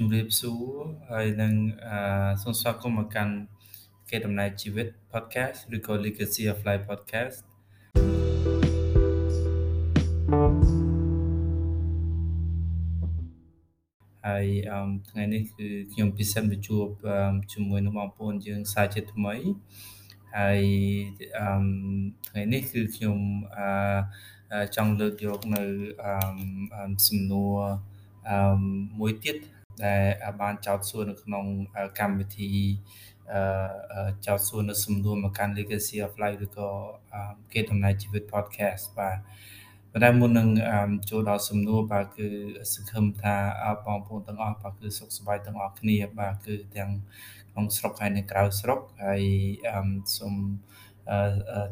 ជំរាបសួរហើយនឹងអឺសូមស្វាគមន៍មកកាន់គេដំណើរជីវិត podcast ឬក៏ Legacy of Life podcast ហើយអឺថ្ងៃនេះគឺខ្ញុំពិសេសមកជួបជាមួយនឹងបងប្អូនយើងសាជាថ្មីហើយអឺថ្ងៃនេះគឺខ្ញុំអឺចង់លើកយកនៅអឺសំណួរអឺមួយទៀត ដែលបានចោទសួរនៅក្នុងកម្មវិធីអឺចោទសួរនៅសំណួរមកកាន់ Legacy of Life ឬក៏គេដំណើរជីវិត podcast បាទប៉ុន្តែមុននឹងចូលដល់សំណួរបាទគឺសង្ឃឹមថាបងប្អូនទាំងអស់បាទគឺសុខសប្បាយទាំងអស់គ្នាបាទគឺទាំងក្នុងស្រុកហើយនិងក្រៅស្រុកហើយសូម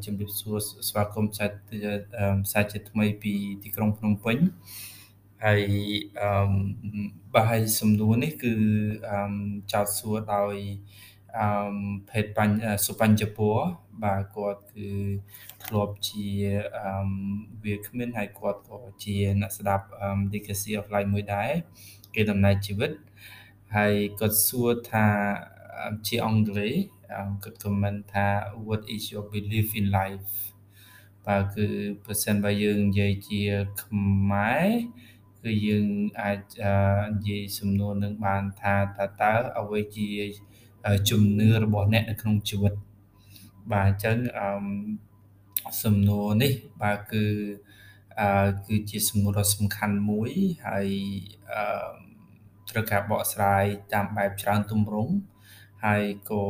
ជំរាបសួរស្វាគមន៍សាច់សាច់ជាថ្មីពីទីក្រុងភ្នំពេញ ហើយអឺបាទហើយសំណួរនេះគឺអឺចោទសួរដោយអឺភេទបញ្ញសុបញ្ញពរបាទគាត់គឺធ្លាប់ជាអឺវាគ្មានហើយគាត់ក៏ជាអ្នកស្ដាប់ Legacy of Life មួយដែរគេដំណើរជីវិតហើយគាត់សួរថាជាអង់គ្លេសគាត់ comment ថា what is your belief in life បាទគឺបើសិនបើយើងនិយាយជាខ្មែរ គឺយើងអាចនិយាយសំណួរនឹងបានថាតើតើអ្វីជាជំនឿរបស់អ្នកនៅក្នុងជីវិតបាទអញ្ចឹងអឺសំណួរនេះបាទគឺអឺគឺជាសំណួរដ៏សំខាន់មួយហើយអឺត្រូវការបកស្រាយតាមបែបច្រើនទម្រង់ហើយក៏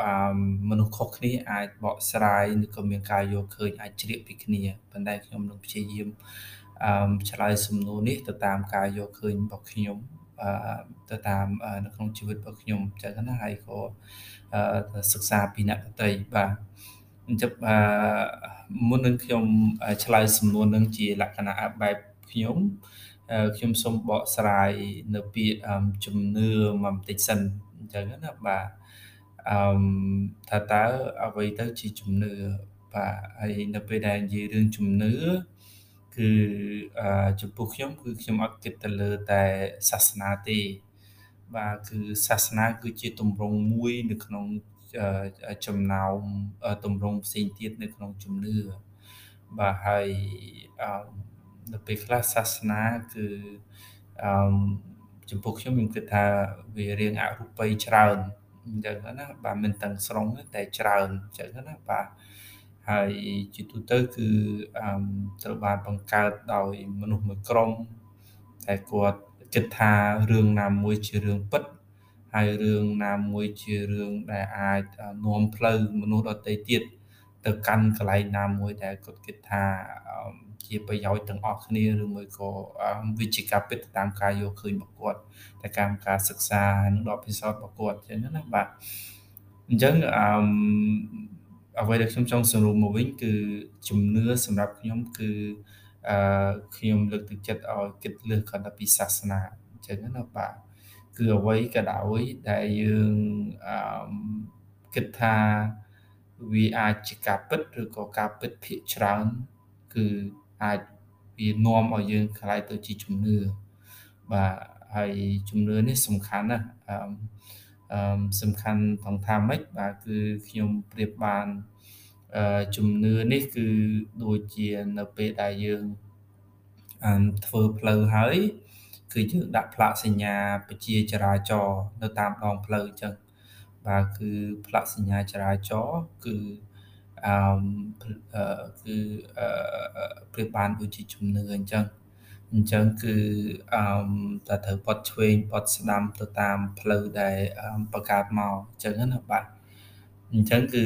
អឺមនុស្សខុសគ្នាអាចបកស្រាយឬក៏មានការយល់ឃើញអាចជ្រាបពីគ្នាប៉ុន្តែខ្ញុំនឹងព្យាយាម អឺឆ្លើយសំណួរនេះទៅតាមការយកឃើញរបស់ខ្ញុំអឺទៅតាមនៅក្នុងជីវិតរបស់ខ្ញុំអញ្ចឹងណាហើយក៏សិក្សាពីអ្នកដទៃបាទអញ្ចឹងអឺមុននឹងខ្ញុំឆ្លើយសំណួរនឹងជាលក្ខណៈបែបខ្ញុំខ្ញុំសូមបកស្រាយនៅពាក្យជំនឿមួយបន្តិចសិនអញ្ចឹងណាបាទអឺថាតើអ្វីទៅជាជំនឿបាទហើយនៅពេលដែលនិយាយរឿងជំនឿ គឺចំពោះខ្ញុំគឺខ្ញុំអត់គិតទៅលើតែសាសនាទេ បាទគឺសាសនាគឺជាទម្រង់មួយនៅក្នុងចំណោមទម្រង់ផ្សេងទៀតនៅក្នុងជំនឿបាទហើយអឺនៅពេលខ្លះសាសនាគឺអឺចំពោះខ្ញុំខ្ញុំគិតថាវារៀងអរូបីច្រើនអញ្ចឹងណាបាទមិនទាំងស្រុងតែច្រើនអញ្ចឹងណាបាទ ហើយជាទូទៅគឺត្រូវបានបង្កើតដោយមនុស្សមួយក្រុមតែគាត់គិតថារឿងណាមួយជារឿងពិតហើយរឿងណាមួយជារឿងដែលអាចនាំផ្លូវមនុស្សដទៃទៀតទៅកាន់កន្លែងណាមួយដែលគាត់គិតថាជាប្រយោជន៍ទាំងអស់គ្នាឬមួយក៏វិជ្ជាការពិតតាមការយកឃើញរបស់គាត់តែតាមការសិក្សានិងដកពិសោធន៍របស់គាត់អញ្ចឹងណាបាទអញ្ចឹងអឺ អ្វីដែលខ្ញុំចង់សរុបមកវិញគឺជំនឿសម្រាប់ខ្ញុំគឺអឺខ្ញុំលើកទឹកចិត្តឲ្យគិតលើសគ្រាន់តែពីសាសនាអញ្ចឹងណាបាទគឺអ្វីក៏ដោយដែលយើងអឺគិតថាវាអាចជាការពិតឬក៏ការពិតភាគច្រើនគឺអាចវានាំឲ្យយើងខ្លាយទៅជាជំនឿបាទហើយជំនឿនេះសំខាន់ណាស់អឺអឺ សំខាន់ផងថាម៉េចបាទគឺខ្ញុំប្រៀបបានអឺជំនឿនេះគឺដូចជានៅពេលដែលយើងអឺធ្វើផ្លូវហើយគឺយើងដាក់ផ្លាកសញ្ញាបញ្ជាចរាចរណ៍នៅតាមដងផ្លូវអញ្ចឹងបាទគឺផ្លាកសញ្ញាចរាចរណ៍គឺអឺគឺអឺប្រៀបបានដូចជាជំនឿអញ្ចឹង អញ្ចឹងគឺអឺតែត្រូវបត់ឆ្វេងបត់ស្ដាំទៅតាមផ្លូវដែលបង្កើតមកអញ្ចឹងណាបាទអញ្ចឹងគឺ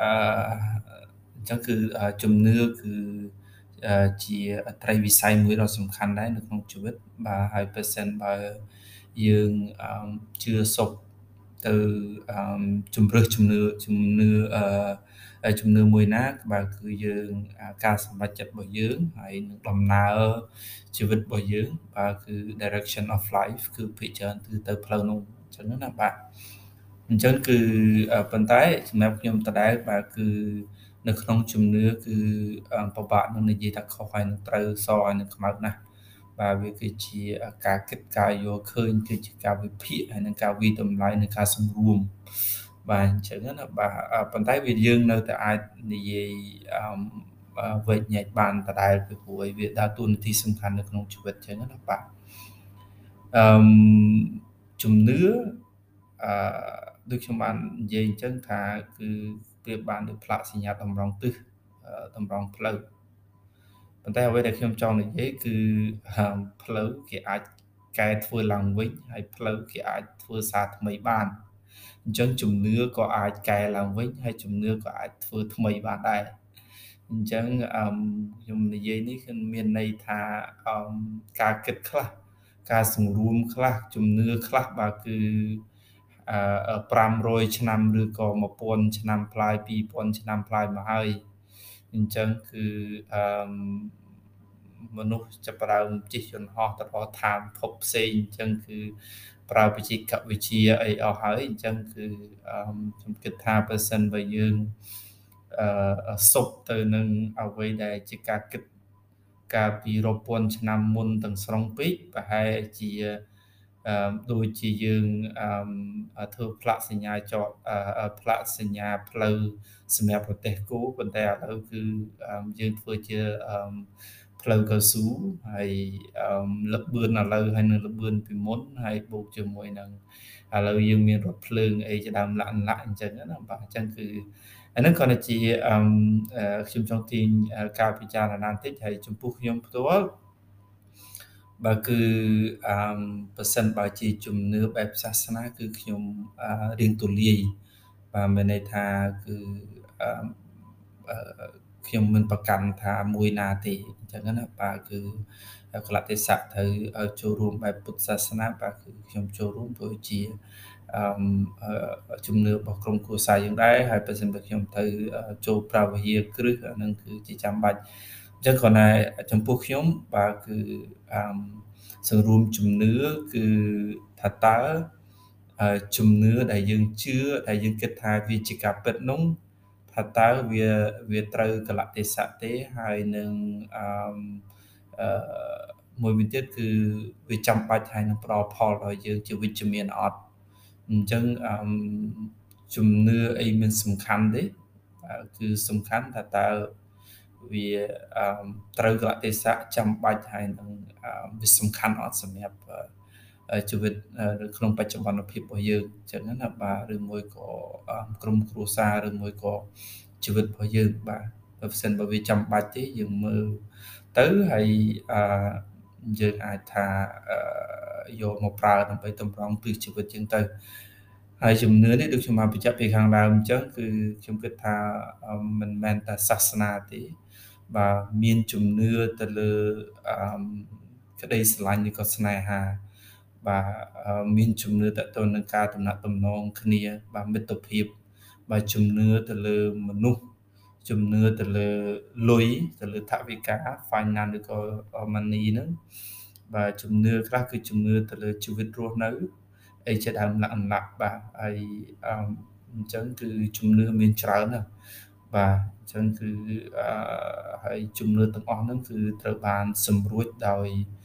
អឺអញ្ចឹងគឺជំនឿគឺជាត្រីវិស័យមួយដ៏សំខាន់ដែរនៅក្នុងជីវិតបាទហើយបើសិនបើយើងជឿសុខទៅជំរឹះជំនឿជំនឿអឺ ជំនឿមួយណាបាទគឺយើងការសម្រេចចិត្តរបស់យើងហើយនឹងដំណើរជីវិតរបស់យើងបាទគឺ direction of life គឺភាគច្រើនគឺទៅផ្លូវនោះអញ្ចឹងណាបាទអញ្ចឹងគឺប៉ុន្តែសម្រាប់ខ្ញុំដដែលបាទគឺនៅក្នុងជំនឿគឺពិបាកនឹងនិយាយថាខុសហើយនឹងត្រូវសហើយនឹងខ្មៅណាស់បាទវាគឺជាការគិតការយល់ឃើញគឺជាការវិភាគហើយនិងការវិតម្លៃនិងការសម្រួម បាទអញ្ចឹងណាបាទប៉ុន្តែវាយើងនៅតែអាចនិយាយអឺវែកញែកបានដដែលពីព្រោះវាដើរតួនាទីសំខាន់នៅក្នុងជីវិតអញ្ចឹងណាបាទអឺជំនឿអឺដូចខ្ញុំបាននិយាយអញ្ចឹងថាគឺប្រៀបបានដូចផ្លាកសញ្ញាតម្រង់ទិសតម្រង់ផ្លូវប៉ុន្តែអ្វីដែលខ្ញុំចង់និយាយគឺផ្លូវគេអាចកែធ្វើឡើងវិញហើយផ្លូវគេអាចធ្វើសារថ្មីបានអញ្ចឹងជំនឿក៏អាចកែឡើងវិញហើយជំនឿក៏អាចធ្វើថ្មីបានដែរអញ្ចឹងអឺខ្ញុំនិយាយនេះគឺមានន័យថាអឺការគិតខ្លះការសម្រួមខ្លះជំនឿខ្លះបាទគឺ500ឆ្នាំឬក៏1000ឆ្នាំផ្លាយ2000ឆ្នាំផ្លាយមកហើយអញ្ចឹងគឺអឺមនុស្សចាប់ផ្ដើមជិះយន្តហោះទៅដល់ឋានភពផ្សេងអញ្ចឹងគឺ ប្រើបច្ចេកវិទ្យាអីអស់ហើយអញ្ចឹងគឺខ្ញុំគិតថាបើសិនបើយើងអឺសុបទៅនឹងអ្វីដែលជាការគិតកាលពីរាប់ពាន់ឆ្នាំមុនទាំងស្រុងពេកប្រហែលជាអឺដូចជាយើងអឺធ្វើផ្លាកសញ្ញាចតផ្លាកសញ្ញាផ្លូវសម្រាប់ប្រទេសគោប៉ុន្តែឥឡូវគឺយើងធ្វើជាអឺ ផ្លូវកៅស៊ូហើយលបឿនឥឡូវហើយនឹងលបឿនពីមុនហើយបូកជាមួយនឹងឥឡូវយើងមានរថភ្លើងអីជាដើមលាក់លាក់អញ្ចឹងណាបាទអញ្ចឹងគឺអានឹងគាត់ជាអឺខ្ញុំចង់ទាញការពិចារណាបន្តិចហើយចំពោះខ្ញុំផ្ទាល់បើគឺអឺប៉ះសិនបើជាជំនឿបែបសាសនាគឺខ្ញុំរៀងទូលាយបាទមានន័យថាគឺអឺ ខ្ញុំមិនប្រកាន់ថាមួយណាទេអញ្ចឹងណាបាទគឺកលៈទេសៈត្រូវចូលរួមបែបពុទ្ធសាសនាបាទគឺខ្ញុំចូលរួមព្រោះជាអឺជំនឿរបស់ក្រុមគ្រួសារយើងដែរហើយបើសិនបើខ្ញុំត្រូវចូលប្រាវហាគ្រឹះអានឹងគឺជាចាំបាច់អញ្ចឹងគ្រាន់តែចំពោះខ្ញុំបាទគឺអឺសង្រួមជំនឿគឺថាតើជំនឿដែលយើងជឿដែលយើងគិតថាវាជាការពិតនោះ ថាតើវាវាត្រូវកលៈទេសៈទេហើយនឹងអឺមួយវិញទៀតគឺវាចាំបាច់ហើយនឹងប្រផលដល់យើងជាវិជ្ជមានអត់អញ្ចឹងអឺជំនឿអីមានសំខាន់ទេគឺសំខាន់ថាតើវាអឺត្រូវកលៈទេសៈចាំបាច់ហើយនឹងវាសំខាន់អត់សម្រាប់ ជីវិតនៅក្នុងបច្ចុប្បន្នភាពរបស់យើងអញ្ចឹងណាបាទឬមួយក៏ក្រុមគ្រួសារឬមួយក៏ជីវិតរបស់យើងបាទបើមិនបើវាចាំបាច់ទេយើងមើលទៅហើយអឺយើងអាចថាយកមកប្រើដើម្បីតម្រង់ទិសជីវិតយើងទៅហើយជំនឿនេះដូចខ្ញុំបានបញ្ជាក់ពីខាងដើមអញ្ចឹងគឺខ្ញុំគិតថាមិនមែនតែសាសនាទេបាទមានជំនឿទៅលើអឺក្តីស្រឡាញ់ឬក៏ស្នេហា បាទមានជំនឿតទៅនឹងការតំណាក់តំណងគ្នា បាទមិត្តភាព បាទជំនឿទៅលើមនុស្សជំនឿទៅលើលុយទៅលើថវិកា finance ឬក៏ money ហ្នឹងបាទជំនឿខ្លះគឺជំនឿទៅលើជីវិតរស់នៅអីជាដើមលក្ខណៈបាទហើយអញ្ចឹងគឺជំនឿមានច្រើនណាស់បាទអញ្ចឹងគឺអឺហើយជំនឿទាំងអស់ហ្នឹងគឺត្រូវបានសម្រួចដោយអឺ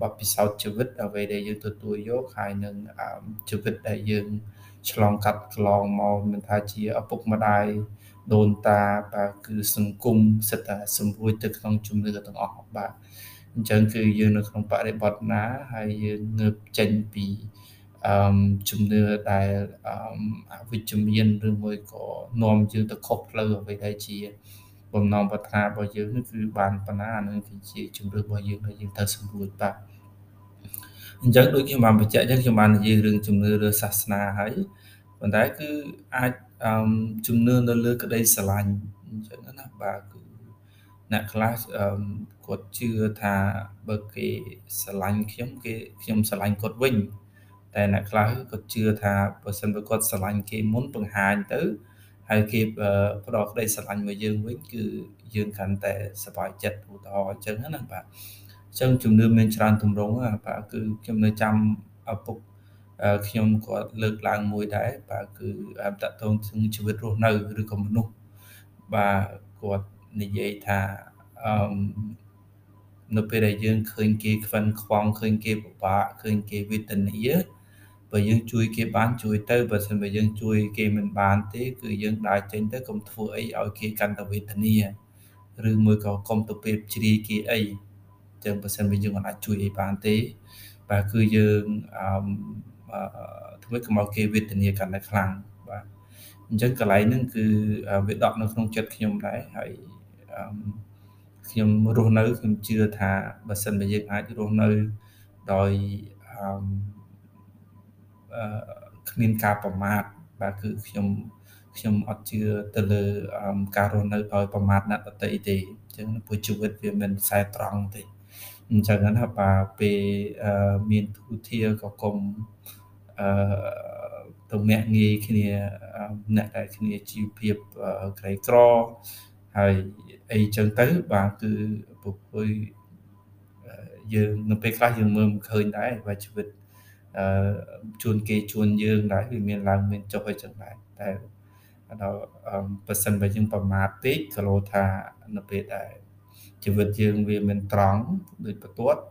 បទពិសោធន៍ជីវិតអ្វីដែលយើងទទួលយកហើយនឹងជីវិតដែលយើងឆ្លងកាត់កន្លងមកមិនថាជាឪពុកម្ដាយដូនតាបាទគឺសង្គមសិតតែសម្រួចទៅក្នុងជំនឿទាំងអស់បាទអញ្ចឹងគឺយើងនៅក្នុងបរិបទណាហើយយើងងើបចេញពីអឺជំនឿដែលអអវិជ្ជមានឬមួយក៏នាំយើងទៅខុសផ្លូវអ្វីដែលជា បំណងប្រាថ្នារបស់យើងនេះគឺបានបណ្ណានឹងគឺជាជំរឿរបស់យើងដែលយើងត្រូវសម្រួលបាទអញ្ចឹងដូចខ្ញុំបានបញ្ជាក់អញ្ចឹងខ្ញុំបាននិយាយរឿងជំនឿលើសាសនាហើយប៉ុន្តែគឺអាចអឺជំនឿនៅលើក្តីស្រឡាញ់អញ្ចឹងណាបាទគឺអ្នកខ្លះអឺគាត់ជឿថាបើគេស្រឡាញ់ខ្ញុំគេខ្ញុំស្រឡាញ់គាត់វិញតែអ្នកខ្លះគាត់ជឿថាបើសិនបើគាត់ស្រឡាញ់គេមុនបង្ហាញទៅ ហើយគេផ្ដល់ក្តីស្រឡាញ់មកយើងវិញគឺយើងកាន់តែសប្បាយចិត្តឧទាហរណ៍អញ្ចឹងណាបាទអញ្ចឹងជំនឿមានច្រើនទម្រង់បាទគឺខ្ញុំនៅចាំឪពុកខ្ញុំគាត់លើកឡើងមួយដែរបាទគឺតកតងถึงជីវិតរស់នៅឬក៏មនុស្សបាទគាត់និយាយថាអឺនៅពេលដែលយើងឃើញគេខ្វិនខ្វងឃើញគេពិបាកឃើញគេវេទនា បើយើងជួយគេបានជួយទៅបើមិនបើយើងជួយគេមិនបានទេ គឺយើងដើរចេញទៅកុំធ្វើអីឲ្យគេកាន់តែវេទនាឬមួយក៏កុំទៅពេលជ្រាយគេអីចឹងបើសិនបើយើងមិនអាចជួយអីបានទេបាទគឺយើងអឺធ្វើកុំឲ្យគេវេទនាកាន់តែខ្លាំងបាទអញ្ចឹងកន្លែងហ្នឹងគឺវាដកនៅក្នុងចិត្តខ្ញុំដែរហើយខ្ញុំរស់នៅខ្ញុំជឿថាបើសិនបើយើងអាចរស់នៅដោយអឺ គ្មានការប្រមាថបាទគឺខ្ញុំខ្ញុំអត់ជឿទៅលើការរស់នៅដោយប្រមាថអ្នកដទៃទេអញ្ចឹងព្រោះជីវិតវាមិនខ្សែត្រង់ទេអញ្ចឹងណាបាទពេលមានទូធាក៏គុំអឺទៅមាក់ងាយគ្នាអ្នកដែលគ្នាជីវភាពក្រីក្រហើយអីចឹងទៅបាទគឺពុទ្ធយើងនៅពេលខ្លះយើងមើលមិនឃើញដែរបាទជីវិតអឺ ជួនគេជួនយើងដែរវាមានឡើងមានចុះអីចឹងដែរតែដល់ប៉ះសិនបើយើងប្រមាថពេកក៏លោថានៅពេលដែលជីវិតយើងវាមិនត្រង់ដូចបន្ទាត់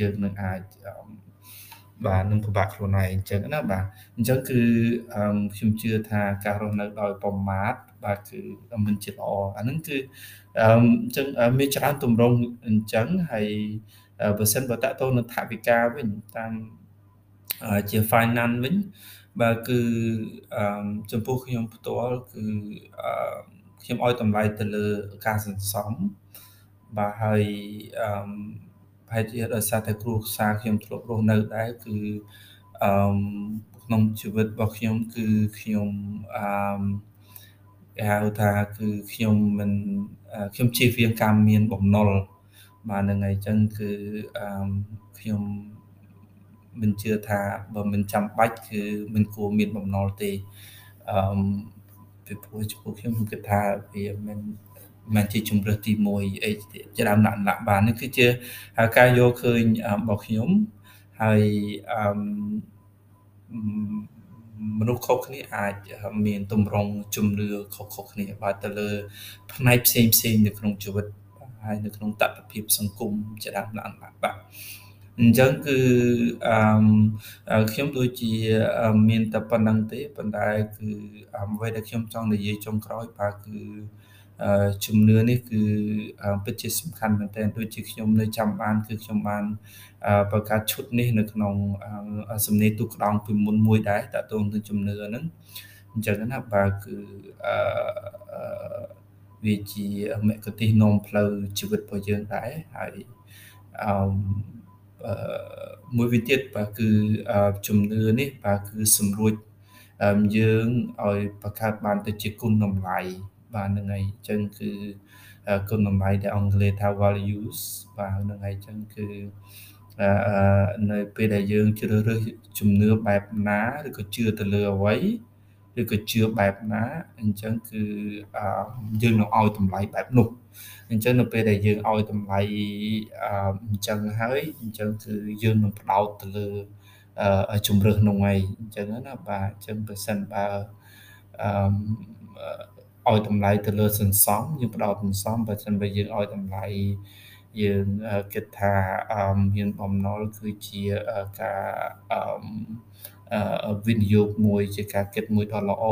យើងនឹងអាចបាទនឹងពិបាកខ្លួនឯងអញ្ចឹងណាបាទអញ្ចឹងគឺខ្ញុំជឿថាការរស់នៅដោយប្រមាថបាទគឺមិនជាល្អអាហ្នឹងគឺអញ្ចឹងមានច្រើនទម្រង់អញ្ចឹងហើយបើសិនបើតកតទៅនឹងថវិកាវិញតាម ជា finance វិញបាទគឺចំពោះខ្ញុំផ្ទាល់គឺខ្ញុំឲ្យតម្លៃទៅលើការសន្សំបាទហើយអឺប្រហែលជាដោយសារតែគ្រួសារខ្ញុំធ្លាប់រស់នៅដែរគឺអឺក្នុងជីវិតរបស់ខ្ញុំគឺខ្ញុំអឺគេហៅថាគឺខ្ញុំមិនខ្ញុំជៀសវាងការមានបំណុលបាទហ្នឹងហើយអញ្ចឹងគឺអឺខ្ញុំ មិនជឿថាបើមិនចាំបាច់គឺមិនគួរមានបំណុលទេអឺពីព្រោះចំពោះខ្ញុំខ្ញុំគិតថាវាមិនមិនជាជំរើសទី1អីជាដើមដាក់ដាក់បាននេះគឺជាការយកឃើញរបស់ខ្ញុំហើយអឺមនុស្សខុសគ្នាអាចមានទម្រង់ជំនឿខុសៗគ្នាបាទទៅលើ ផ្នែកផ្សេងផ្សេងនៅក្នុងជីវិតហើយនៅក្នុងតតិភាពសង្គមជាដើមឡើងបាទ អញ្ចឹងគឺអឺខ្ញុំដូចជាមានតែប៉ុណ្្នឹងទេប៉ុន្តែគឺអ្វីដែលខ្ញុំចង់និយាយចុងក្រោយបាទគឺជំនឿនេះគឺពិតជាសំខាន់មែនទែនដូចជាខ្ញុំនៅចាំបាន គឺខ្ញុំបានបង្កើតឈុតនេះនៅក្នុងសំណេរទូក្តោងពីមុនមួយដែរតើតើនឹងជំនឿហ្នឹងអញ្ចឹងណាបាទគឺអឺវាជាមគ្គទេសនាំផ្លូវជីវិតរបស់យើងដែរហើយអឺ មួយវិញទៀតបាទគឺជំនឿនេះបាទគឺសម្រួចយើងឲ្យបង្កើតបានទៅជាគុណតម្លៃបាទហ្នឹងហើយអញ្ចឹងគឺគុណតម្លៃដែលអង់គ្លេសថា values បាទហ្នឹងហើយអញ្ចឹងគឺនៅពេលដែលយើងជ្រើសរើសជំនឿបែបណាឬក៏ជឿទៅលើអ្វី ឬក៏ជឿបែបណាអញ្ចឹងគឺយើងនឹងឲ្យតម្លៃបែបនោះអញ្ចឹងនៅពេលដែលយើងឲ្យតម្លៃអញ្ចឹងហើយអញ្ចឹងគឺយើងនឹងផ្ដោតទៅលើជំរឿសនោះឯងអញ្ចឹងណាបាទអញ្ចឹងបើសិនបើអឺឲ្យតម្លៃទៅលើសន្សំយើងផ្ដោតសន្សំបើមិនបើយើងឲ្យតម្លៃយើងគិតថាមានបំណុលគឺជាការ វិនិយោគមួយជាការគិតមួយដ៏ល្អ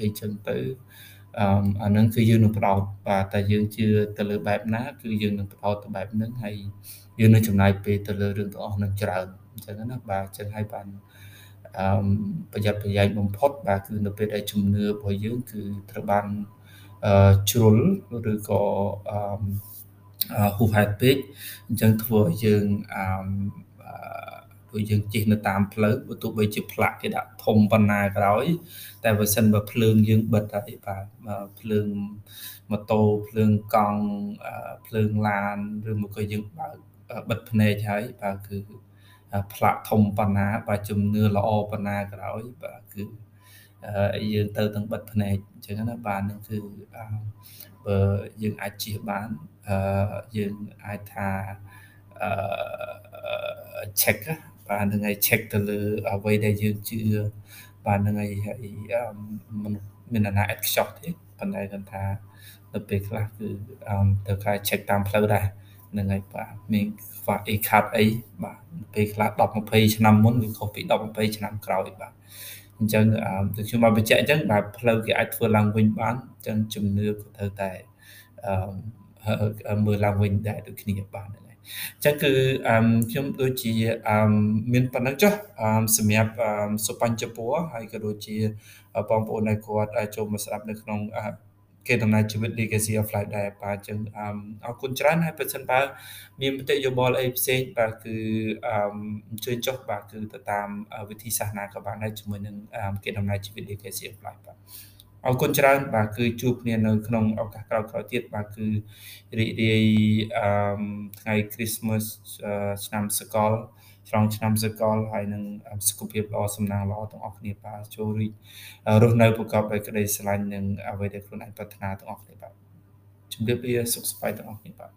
អីចឹងទៅអានឹងគឺយើងនឹងផ្ដោតបាទតែយើងជឿទៅលើបែបណា គឺយើងនឹងផ្ដោតទៅបែបហ្នឹងហើយយើងនឹងចំណាយពេលទៅលើរឿងទាំងអស់ហ្នឹងច្រើនអញ្ចឹងណាបាទអញ្ចឹងហើយបានអឺប្រយ័ត្នប្រយែងបំផុត បាទគឺនៅពេលដែលជំនឿរបស់យើងគឺត្រូវបានអឺជ្រុលឬក៏អឺហួសហេតុពេកអញ្ចឹងធ្វើឲ្យយើងអឺ ព្រោះយើងជិះនៅតាមផ្លូវបើទោះបីជាផ្លាកគេដាក់ធំប៉ុណ្ណាក៏ដោយតែបើសិនបើភ្លើងយើងបិទហើយបាទភ្លើងម៉ូតូភ្លើងកង់ភ្លើងឡានឬមកក៏យើងបើកបិទភ្នែកហើយបាទគឺផ្លាកធំប៉ុណ្ណាបាទជំនឿល្អប៉ុណ្ណាក៏ដោយបាទគឺយើងទៅទាំងបិទភ្នែកអញ្ចឹងណាបាទនឹងគឺបើយើងអាចជៀសបានយើងអាចថាអឺ check បាទនឹងឲ្យ check ទៅលើអ្វីដែលយើងជឿបាទនឹងឲ្យមនុស្សមានអាណាឥតខ្ចោះទេប៉ុន្តែគាត់ថានៅពេលខ្លះគឺទៅការ check តាមផ្លូវដែរហ្នឹងហើយបាទមានខ្វះអីខាត់អីបាទពេលខ្លះ10 20ឆ្នាំមុនវាខុសពី10 20ឆ្នាំក្រោយបាទអញ្ចឹងដូចខ្ញុំបានបញ្ជាក់អញ្ចឹងបាទផ្លូវគេអាចធ្វើឡើងវិញបានអញ្ចឹងជំនឿក៏ត្រូវតែអឺមើលឡើងវិញដែរដូចគ្នាបាទ ហ្នឹងចឹងគឺខ្ញុំដូចជាមានប៉ុណ្ណឹងចុះសម្រាប់សុបញ្ចពរហើយក៏ដូចជាបងប្អូនដែលគាត់ចូលមកស្ដាប់នៅក្នុងគេដំណើរជីវិត Legacy of Life ដែរបាទអញ្ចឹងអរគុណច្រើនហើយបើសិនបើមានមតិយោបល់អីផ្សេងបាទគឺអញ្ជើញចុះបាទគឺទៅតាមវិធីសាស្ត្រណាក៏បានដែរជាមួយនឹងគេដំណើរជីវិត Legacy of Life បាទ អរគុណច្រើនបាទគឺជួបគ្នានៅក្នុងឱកាសក្រោយៗទៀតបាទគឺរីករាយអឺថ្ងៃ Christmas ឆ្នាំសកលស្រង់ឆ្នាំសកលហើយនឹងសុខភាពល្អសំណាងល្អទាំងអស់គ្នាបាទចូលរីករស់នៅប្រកបដោយក្តីស្រឡាញ់និងអ្វីដែលខ្លួនឯងប្រាថ្នាទាំងអស់គ្នាបាទជំរាបលាសុខសប្បាយទាំងអស់គ្នាបាទ